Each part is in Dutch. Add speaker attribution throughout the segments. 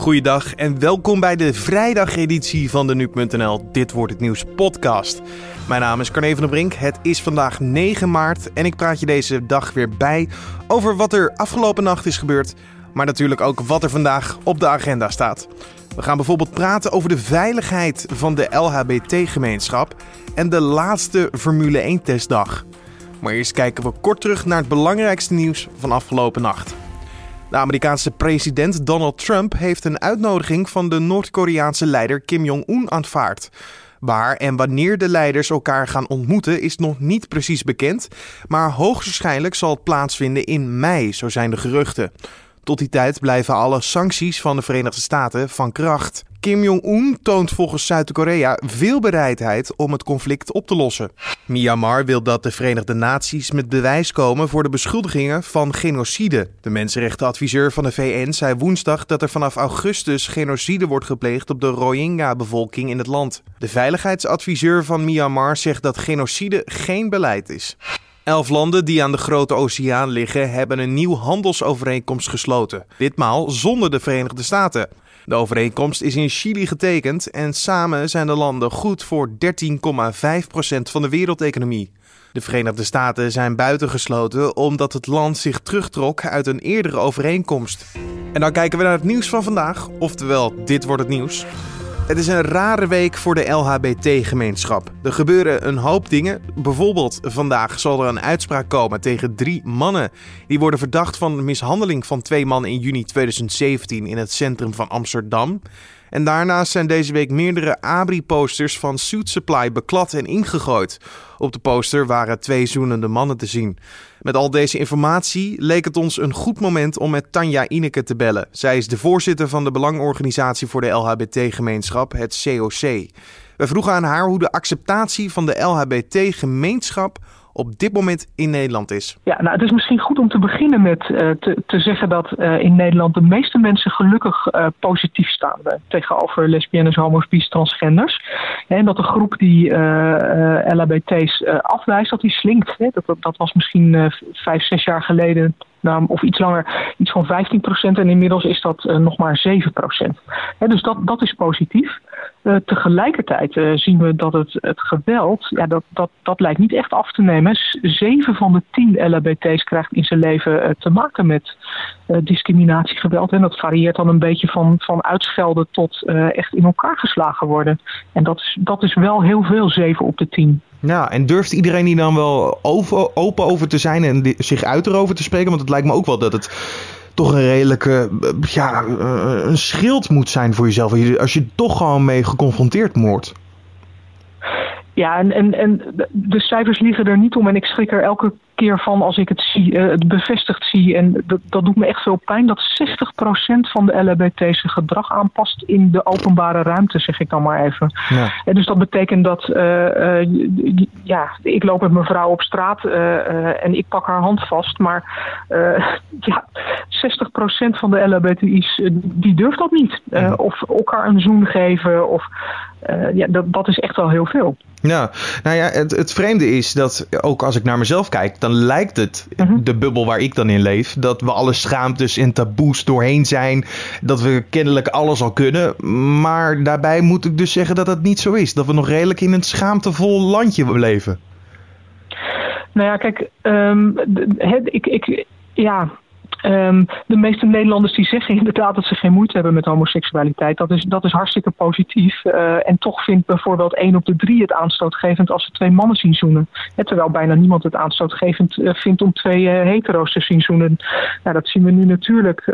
Speaker 1: Goeiedag en welkom bij de vrijdageditie van de Nu.nl Dit wordt het nieuws podcast. Mijn naam is Carne van der Brink. Het is vandaag 9 maart en ik praat je deze dag weer bij over wat er afgelopen nacht is gebeurd, maar natuurlijk ook wat er vandaag op de agenda staat. We gaan bijvoorbeeld praten over de veiligheid van de LHBT-gemeenschap en de laatste Formule 1-testdag. Maar eerst kijken we kort terug naar het belangrijkste nieuws van afgelopen nacht. De Amerikaanse president Donald Trump heeft een uitnodiging van de Noord-Koreaanse leider Kim Jong-un aanvaard. Waar en wanneer de leiders elkaar gaan ontmoeten is nog niet precies bekend, maar hoogstwaarschijnlijk zal het plaatsvinden in mei, zo zijn de geruchten. Tot die tijd blijven alle sancties van de Verenigde Staten van kracht. Kim Jong-un toont volgens Zuid-Korea veel bereidheid om het conflict op te lossen. Myanmar wil dat de Verenigde Naties met bewijs komen voor de beschuldigingen van genocide. De mensenrechtenadviseur van de VN zei woensdag dat er vanaf augustus genocide wordt gepleegd op de Rohingya-bevolking in het land. De veiligheidsadviseur van Myanmar zegt dat genocide geen beleid is. Elf landen die aan de Grote Oceaan liggen hebben een nieuw handelsovereenkomst gesloten. Ditmaal zonder de Verenigde Staten. De overeenkomst is in Chili getekend en samen zijn de landen goed voor 13,5% van de wereldeconomie. De Verenigde Staten zijn buitengesloten omdat het land zich terugtrok uit een eerdere overeenkomst. En dan kijken we naar het nieuws van vandaag, oftewel dit wordt het nieuws. Het is een rare week voor de LHBT-gemeenschap. Er gebeuren een hoop dingen. Bijvoorbeeld vandaag zal er een uitspraak komen tegen drie mannen. Die worden verdacht van de mishandeling van twee mannen in juni 2017 in het centrum van Amsterdam. En daarnaast zijn deze week meerdere Abri-posters van Suit Supply beklad en ingegooid. Op de poster waren twee zoenende mannen te zien. Met al deze informatie leek het ons een goed moment om met Tanja Ineke te bellen. Zij is de voorzitter van de Belangorganisatie voor de LHBT-gemeenschap, het COC. We vroegen aan haar hoe de acceptatie van de LHBT-gemeenschap op dit moment in Nederland is?
Speaker 2: Ja, nou, het is misschien goed om te beginnen met uh, te, te, zeggen dat uh, in Nederland de meeste mensen gelukkig uh, positief staan tegenover lesbiennes, homo's, bis, transgenders. En dat de groep die LHBT's afwijst, dat die slinkt. Hè? Dat, dat, was misschien vijf, zes jaar geleden nou, of iets langer, iets van 15% en inmiddels is dat nog maar 7%. He, dus dat, dat is positief. Uh, tegelijkertijd uh, zien we dat het, het geweld, ja, dat, dat, dat lijkt niet echt af te nemen. Zeven van de tien LHBT's krijgt in zijn leven te maken met discriminatiegeweld. En dat varieert dan een beetje van, van uitschelden tot echt in elkaar geslagen worden. En dat is, dat is wel heel veel, zeven op de tien.
Speaker 1: Ja, en durft iedereen hier dan wel open over te zijn en zich uit erover te spreken? Want het lijkt me ook wel dat het toch een redelijke, ja, een schild moet zijn voor jezelf. Als je toch gewoon mee geconfronteerd wordt.
Speaker 2: Ja, en, en, en de cijfers liggen er niet om en ik schrik er elke keer van als ik het zie, uh, het bevestigd zie. En dat, dat doet me echt veel pijn dat 60% van de LHBT zijn gedrag aanpast in de openbare ruimte, zeg ik dan maar even. Ja. En dus dat betekent dat uh, uh, ja, ik loop met mijn vrouw op straat en ik pak haar hand vast. Maar ja, 60% van de LHBTI's die durft dat niet. Of elkaar een zoen geven. Of, ja, dat, dat is echt wel heel veel.
Speaker 1: Ja, nou ja, het, het vreemde is dat ook als ik naar mezelf kijk, dan lijkt het, mhm. de bubbel waar ik dan in leef, dat we alle schaamtes en taboes doorheen zijn, dat we kennelijk alles al kunnen. Maar daarbij moet ik dus zeggen dat het niet zo is. Dat we nog redelijk in een schaamtevol landje leven.
Speaker 2: Nou ja, kijk, um, ik, ik, ja, Um, de meeste Nederlanders die zeggen inderdaad dat ze geen moeite hebben met homoseksualiteit. Dat is, dat is hartstikke positief. Uh, en toch vindt bijvoorbeeld één op de drie het aanstootgevend als ze twee mannen zien zoenen. terwijl bijna niemand het aanstootgevend uh, vindt om twee uh, hetero's te zien zoenen. Nou, dat zien we nu natuurlijk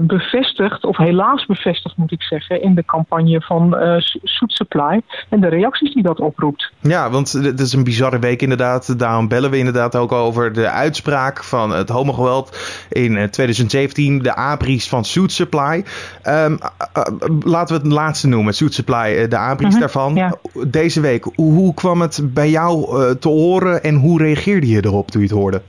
Speaker 2: bevestigd, of helaas bevestigd moet ik zeggen, in de campagne van Soet Supply. En de reacties die dat oproept.
Speaker 1: Ja, want het is een bizarre week inderdaad. Daarom bellen we inderdaad ook over de uitspraak van het homogeweld in 2017 eh, de abris van Suit Supply. Um, laten we het laatste noemen, Suit Supply, eh, de abris mhm, daarvan. Deze week, hoe kwam het bij jou te horen en hoe reageerde je erop toen je het hoorde?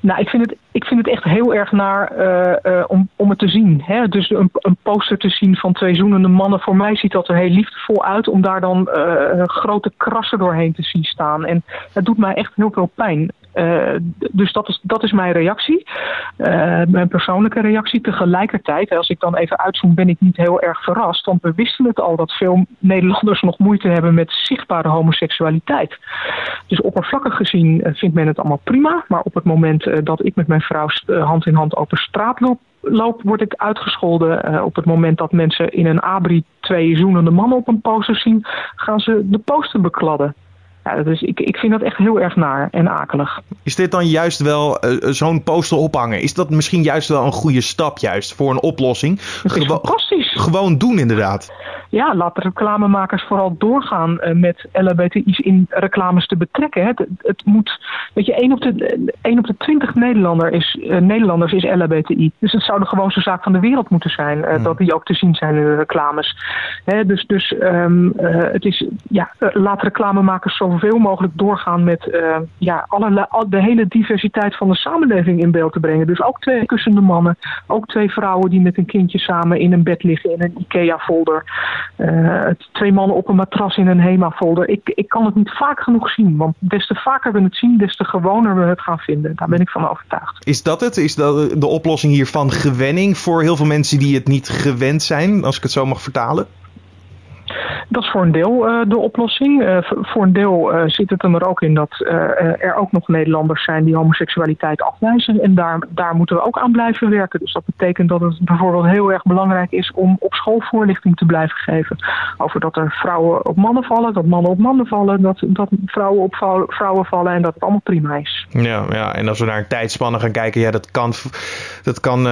Speaker 2: Nou, ik vind het, ik vind het echt heel erg naar uh, uh, om, om het te zien. Hè? Dus een, een poster te zien van twee zoenende mannen. Voor mij ziet dat er heel liefdevol uit om daar dan uh, grote krassen doorheen te zien staan. En het doet mij echt heel veel pijn. Dus dat is, dat is mijn reactie. mijn persoonlijke reactie. Tegelijkertijd, als ik dan even uitzoom, ben ik niet heel erg verrast. Want we wisten het al dat veel Nederlanders nog moeite hebben met zichtbare homoseksualiteit. Dus oppervlakkig gezien vindt men het allemaal prima. Maar op het moment dat ik met mijn vrouw hand in hand over straat loop, loop, word ik uitgescholden. Op het moment dat mensen in een abri twee zoenende mannen op een poster zien, gaan ze de poster bekladden. Ja, dus ik, ik vind dat echt heel erg naar en akelig.
Speaker 1: Is dit dan juist wel uh, zo'n poster ophangen? Is dat misschien juist wel een goede stap juist voor een oplossing?
Speaker 2: Gewo fantastisch.
Speaker 1: Gewoon doen inderdaad.
Speaker 2: Ja, laat de reclamemakers vooral doorgaan uh, met LHBTI's in reclames te betrekken. Het, het, moet, weet je, 1 op de, 1 op de 20 Nederlander is, uh, Nederlanders is LHBTI. Dus het zou de gewoonste zaak van de wereld moeten zijn mm. dat die ook te zien zijn in de reclames. Hè, dus dus um, het is, ja, laat reclamemakers zo zoveel mogelijk doorgaan met uh, ja, alle, de hele diversiteit van de samenleving in beeld te brengen. Dus ook twee kussende mannen, ook twee vrouwen die met een kindje samen in een bed liggen in een IKEA-folder. Uh, twee mannen op een matras in een HEMA-folder. Ik, ik kan het niet vaak genoeg zien, want des te vaker we het zien, des te gewoner we het gaan vinden. Daar ben ik van overtuigd.
Speaker 1: Is dat het? Is dat de oplossing hiervan gewenning voor heel veel mensen die het niet gewend zijn, als ik het zo mag vertalen?
Speaker 2: Dat is voor een deel uh, de oplossing. Uh, voor een deel uh, zit het er ook in dat er ook nog Nederlanders zijn die homoseksualiteit afwijzen. En daar, daar moeten we ook aan blijven werken. Dus dat betekent dat het bijvoorbeeld heel erg belangrijk is om op school voorlichting te blijven geven. Over dat er vrouwen op mannen vallen, dat mannen op mannen vallen, dat, dat vrouwen op vrouwen vallen en dat het allemaal prima is.
Speaker 1: Ja, ja, en als we naar een tijdspanne gaan kijken, ja, dat kan, dat kan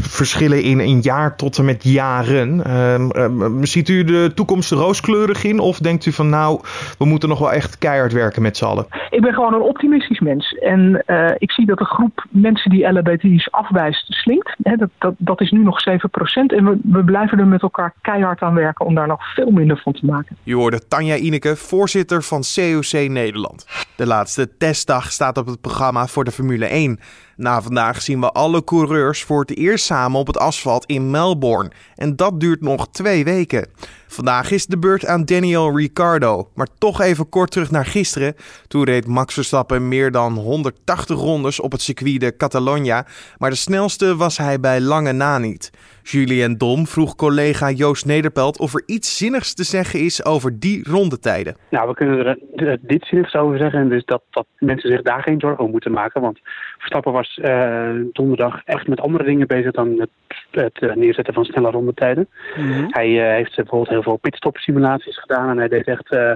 Speaker 1: verschillen in een jaar tot en met jaren. Ehm, ziet u de toekomst roos rooskleurig in? Of denkt u van nou, we moeten nog wel echt keihard werken met z'n allen?
Speaker 2: Ik ben gewoon een optimistisch mens. En uh, ik zie dat de groep mensen die LHBTI's afwijst slinkt. Hè, dat, dat, dat is nu nog 7%. En we, we blijven er met elkaar keihard aan werken om daar nog veel minder van te maken.
Speaker 1: Je hoorde Tanja Ineke, voorzitter van COC Nederland. De laatste testdag staat op het programma voor de Formule 1. Na vandaag zien we alle coureurs voor het eerst samen op het asfalt in Melbourne. En dat duurt nog twee weken. Vandaag is de beurt aan Daniel Ricciardo. Maar toch even kort terug naar gisteren. Toen reed Max Verstappen meer dan 180 rondes op het circuit de Catalogna. Maar de snelste was hij bij lange na niet. Julien Dom vroeg collega Joost Nederpelt of er iets zinnigs te zeggen is over die rondetijden.
Speaker 3: Nou, we kunnen er dit zinnigs over zeggen. Dus dat, dat mensen zich daar geen zorgen om moeten maken. Want Verstappen was uh, donderdag echt met andere dingen bezig dan het, het uh, neerzetten van snelle rondetijden. Mm -hmm. Hij uh, heeft bijvoorbeeld heel veel pitstop simulaties gedaan en hij deed echt uh,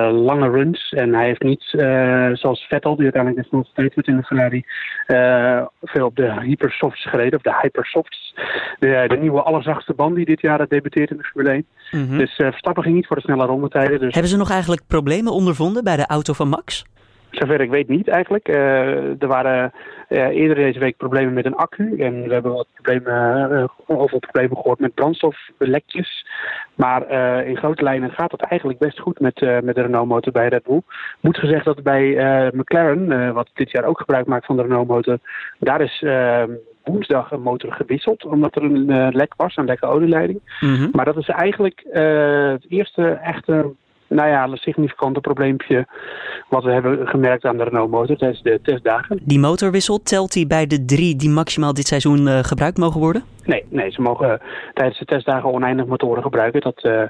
Speaker 3: lange runs. En hij heeft niet, uh, zoals Vettel, die uiteindelijk nog steeds wordt in de Ferrari, uh, veel op de hypersofts gereden, of de hypersofts. De, de nieuwe allerzachtste band die dit jaar debuteert in de Formule 1. Mm -hmm. Dus Verstappen ging niet voor de snelle rondetijden. Dus...
Speaker 4: Hebben ze nog eigenlijk problemen ondervonden bij de auto van Max?
Speaker 3: Zover ik weet niet eigenlijk. Uh, er waren uh, eerder deze week problemen met een accu. En we hebben wat problemen, uh, over problemen gehoord met brandstoflekjes. Maar in grote lijnen gaat het eigenlijk best goed met, met de Renault motor bij Red Bull. Moet gezegd dat bij McLaren, wat dit jaar ook gebruik maakt van de Renault motor, daar is woensdag een motor gewisseld. Omdat er een lek was, een lekke olieleiding. Mm -hmm. Maar dat is eigenlijk het eerste echte nou ja, een significante probleempje wat we hebben gemerkt aan de Renault motor tijdens de testdagen.
Speaker 4: Die motorwissel, telt die bij de drie die maximaal dit seizoen uh, gebruikt mogen worden?
Speaker 3: Nee, nee ze mogen uh, tijdens de testdagen oneindig motoren gebruiken. Dat, uh,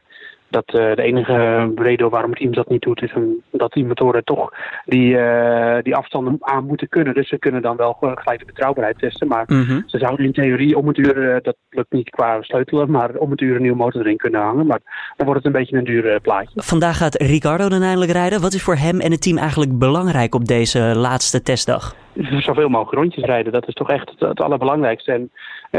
Speaker 3: dat uh, de enige reden waarom het team dat niet doet, is een, dat die motoren toch die, uh, die afstanden aan moeten kunnen. Dus ze kunnen dan wel gelijk de betrouwbaarheid testen. Maar mm -hmm. ze zouden in theorie om het uur, uh, dat lukt niet qua sleutelen, maar om het uur een nieuwe motor erin kunnen hangen. Maar dan wordt het een beetje een duur plaatje.
Speaker 4: Vandaag gaat Ricardo dan eindelijk rijden. Wat is voor hem en het team eigenlijk belangrijk op deze laatste testdag?
Speaker 3: Zoveel mogelijk rondjes rijden, dat is toch echt het, het allerbelangrijkste. En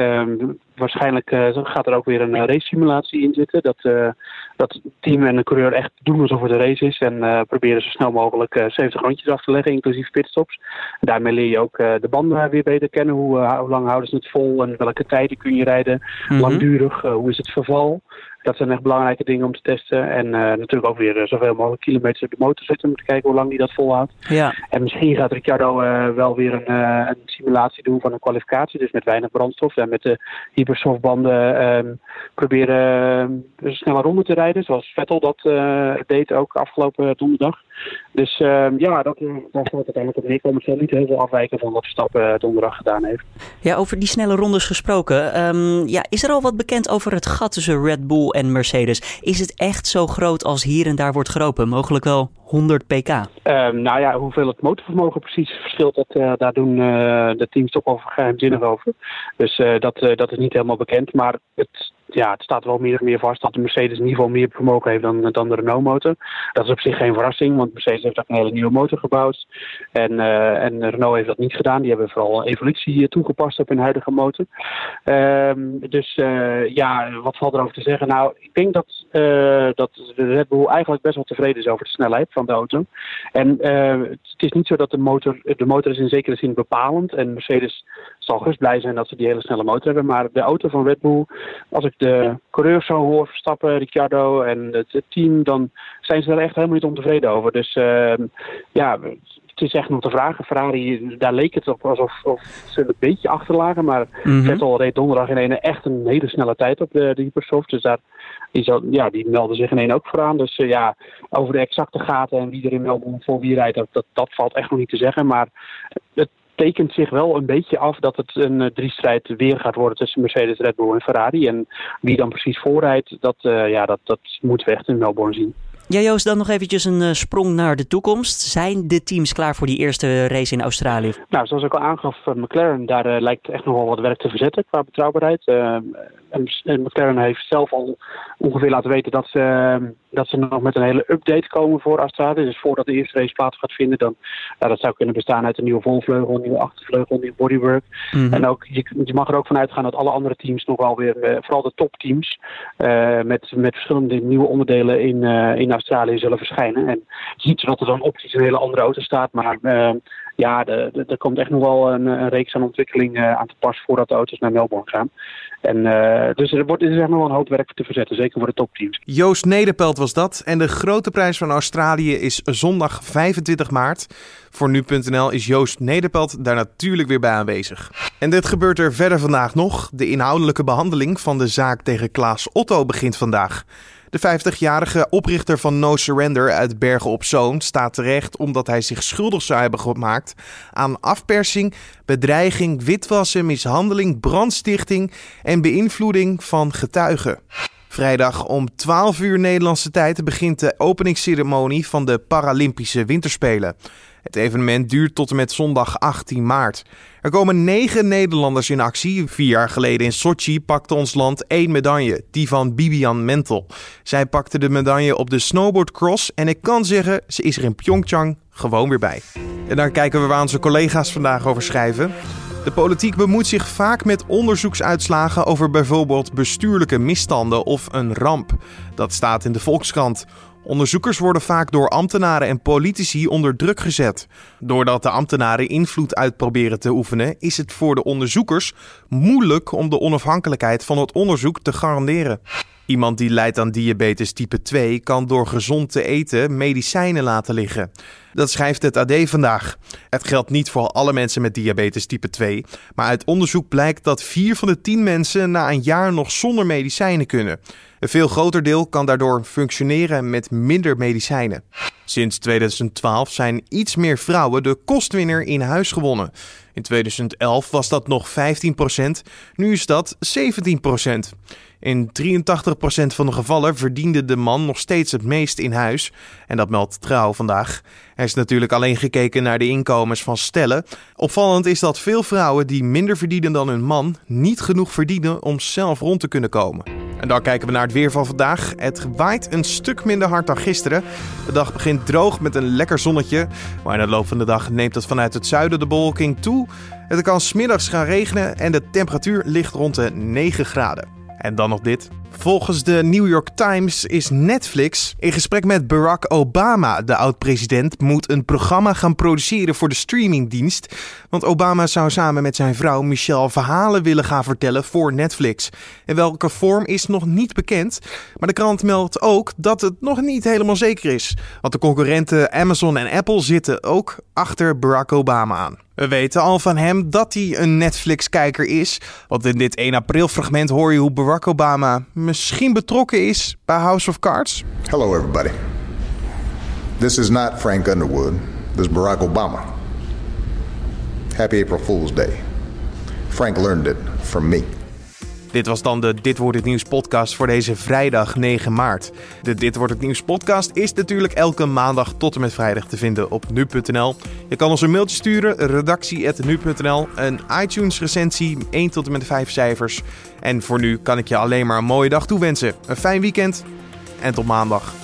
Speaker 3: um, waarschijnlijk uh, gaat er ook weer een uh, race simulatie in zitten. Dat, uh, dat het team en de coureur echt doen alsof het een race is. En proberen zo snel mogelijk 70 rondjes af te leggen, inclusief pitstops. Daarmee leer je ook de banden weer beter kennen. Hoe, hoe lang houden ze het vol en welke tijden kun je rijden? Mm -hmm. Langdurig, hoe is het verval? Dat zijn echt belangrijke dingen om te testen. En natuurlijk ook weer zoveel mogelijk kilometers op de motor zetten om te kijken hoe lang die dat volhoudt. Ja. En misschien gaat Ricciardo wel weer een, een, simulatie doen van een kwalificatie. Dus met weinig brandstof en met de hypersoftbanden um, proberen een snelle ronde te rijden. Zoals Vettel dat deed ook afgelopen donderdag. Dus ehm, ja, dat, daar zal het uiteindelijk op neerkomen. Het zal niet heel veel afwijken van wat Verstappen donderdag gedaan heeft.
Speaker 4: Ja, over die snelle rondes gesproken. Ehm, ja, is er al wat bekend over het gat tussen Red Bull en Mercedes? Is het echt zo groot als hier en daar wordt geropen? Mogelijk wel 100 pk?
Speaker 3: Um, nou ja, hoeveel het motorvermogen precies verschilt, dat, uh, daar doen uh, de teams toch wel geheimzinnig over. Dus uh, dat, dat is niet helemaal bekend. Maar het, ja, het staat wel meer en meer vast dat de Mercedes in ieder geval meer vermogen heeft dan, dan de Renault motor. Dat is op zich geen verrassing, want Mercedes heeft ook een hele nieuwe motor gebouwd. En, en Renault heeft dat niet gedaan. Die hebben vooral evolutie toegepast op hun huidige motor. Um, dus ja, wat valt erover te zeggen? Nou, ik denk dat, dat de Red Bull eigenlijk best wel tevreden is over de snelheid van de auto. En uh, het is niet zo dat de motor, de motor is in zekere zin bepalend. En Mercedes zal gerust blij zijn dat ze die hele snelle motor hebben. Maar de auto van Red Bull, als ik de coureurs zo hoor, Verstappen, Ricciardo en het, team, dan zijn ze er echt helemaal niet ontevreden over. Dus uh, ja, het is echt nog te vragen. Ferrari, daar leek het op alsof of ze een beetje achterlagen. Maar mm -hmm. Vettel reed donderdag in een echt een hele snelle tijd op de, de Hypersoft. Dus daar, die, zal, ja, die melden zich in één ook vooraan. Dus uh, ja, over de exacte gaten en wie er in Melbourne voor wie rijdt, dat, dat, dat valt echt nog niet te zeggen. Maar het tekent zich wel een beetje af dat het een uh, driestrijd weer gaat worden tussen Mercedes, Red Bull en Ferrari. En wie dan precies voorrijdt, dat, uh, ja, dat, dat moeten we echt in Melbourne zien.
Speaker 4: Ja, Joost, dan nog eventjes een uh, sprong naar de toekomst. Zijn de teams klaar voor die eerste race in Australië?
Speaker 3: Nou, zoals ik al aangaf, uh, McLaren, daar uh, lijkt echt nog wel wat werk te verzetten qua betrouwbaarheid. En, en, McLaren heeft zelf al ongeveer laten weten dat ze, dat ze nog met een hele update komen voor Australië. Dus voordat de eerste race plaats gaat vinden, dan nou, dat zou kunnen bestaan uit een nieuwe volvleugel, een nieuwe achtervleugel, een nieuwe bodywork. Mm -hmm. En ook, je, je, mag er ook van uitgaan dat alle andere teams nog wel weer, vooral de topteams, met, met verschillende nieuwe onderdelen in, in Australië zullen verschijnen. En ziet dat er dan optisch een hele andere auto staat, maar uh, ja, er komt echt nog wel een, een reeks aan ontwikkeling uh, aan te pas voordat de auto's naar Melbourne gaan. En uh, dus er, wordt, er nog wel een hoop werk te verzetten, zeker voor de topteams.
Speaker 1: Joost Nederpelt was dat. En de grote prijs van Australië is zondag 25 maart. Voor nu.nl is Joost Nederpelt daar natuurlijk weer bij aanwezig. En dit gebeurt er verder vandaag nog. De inhoudelijke behandeling van de zaak tegen Klaas Otto begint vandaag. De 50-jarige oprichter van No Surrender uit Bergen op Zoom staat terecht omdat hij zich schuldig zou hebben gemaakt aan afpersing, bedreiging, witwassen, mishandeling, brandstichting en beïnvloeding van getuigen. Vrijdag om 12 uur Nederlandse tijd begint de openingsceremonie van de Paralympische Winterspelen. Het evenement duurt tot en met zondag 18 maart. Er komen negen Nederlanders in actie. Vier jaar geleden in Sochi pakte ons land één medaille, die van Bibian Mentel. Zij pakte de medaille op de snowboardcross en ik kan zeggen, ze is er in Pyeongchang gewoon weer bij. En dan kijken we waar onze collega's vandaag over schrijven. De politiek bemoeit zich vaak met onderzoeksuitslagen over bijvoorbeeld bestuurlijke misstanden of een ramp. Dat staat in de Volkskrant. Onderzoekers worden vaak door ambtenaren en politici onder druk gezet. Doordat de ambtenaren invloed uitproberen te oefenen, is het voor de onderzoekers moeilijk om de onafhankelijkheid van het onderzoek te garanderen. Iemand die lijdt aan diabetes type 2 kan door gezond te eten medicijnen laten liggen. Dat schrijft het AD vandaag. Het geldt niet voor alle mensen met diabetes type 2, maar uit onderzoek blijkt dat 4 van de 10 mensen na een jaar nog zonder medicijnen kunnen. Een veel groter deel kan daardoor functioneren met minder medicijnen. Sinds 2012 zijn iets meer vrouwen de kostwinner in huis gewonnen. In 2011 was dat nog 15%, nu is dat 17%. In 83% van de gevallen verdiende de man nog steeds het meest in huis. En dat meldt Trouw vandaag. Er is natuurlijk alleen gekeken naar de inkomens van stellen. Opvallend is dat veel vrouwen die minder verdienen dan hun man niet genoeg verdienen om zelf rond te kunnen komen. En dan kijken we naar het weer van vandaag. Het waait een stuk minder hard dan gisteren. De dag begint droog met een lekker zonnetje. Maar in de loop van de dag neemt het vanuit het zuiden de bewolking toe. Het kan smiddags gaan regenen en de temperatuur ligt rond de 9 graden. En dan nog dit. Volgens de New York Times is Netflix in gesprek met Barack Obama. De oud-president moet een programma gaan produceren voor de streamingdienst. Want Obama zou samen met zijn vrouw Michelle verhalen willen gaan vertellen voor Netflix. In welke vorm is nog niet bekend. Maar de krant meldt ook dat het nog niet helemaal zeker is. Want de concurrenten Amazon en Apple zitten ook achter Barack Obama aan. We weten al van hem dat hij een Netflix-kijker is. Want in dit 1 april fragment hoor je hoe Barack Obama misschien betrokken is bij House of Cards.
Speaker 5: Hello everybody. This is not Frank Underwood. This is Barack Obama. Happy April Fool's Day. Frank learned it from me.
Speaker 1: Dit was dan de Dit wordt het nieuws podcast voor deze vrijdag 9 maart. De Dit wordt het nieuws podcast is natuurlijk elke maandag tot en met vrijdag te vinden op nu.nl. Je kan ons een mailtje sturen, redactie@nu.nl, een iTunes recensie 1 tot en met 5 cijfers. En voor nu kan ik je alleen maar een mooie dag toewensen. Een fijn weekend en tot maandag.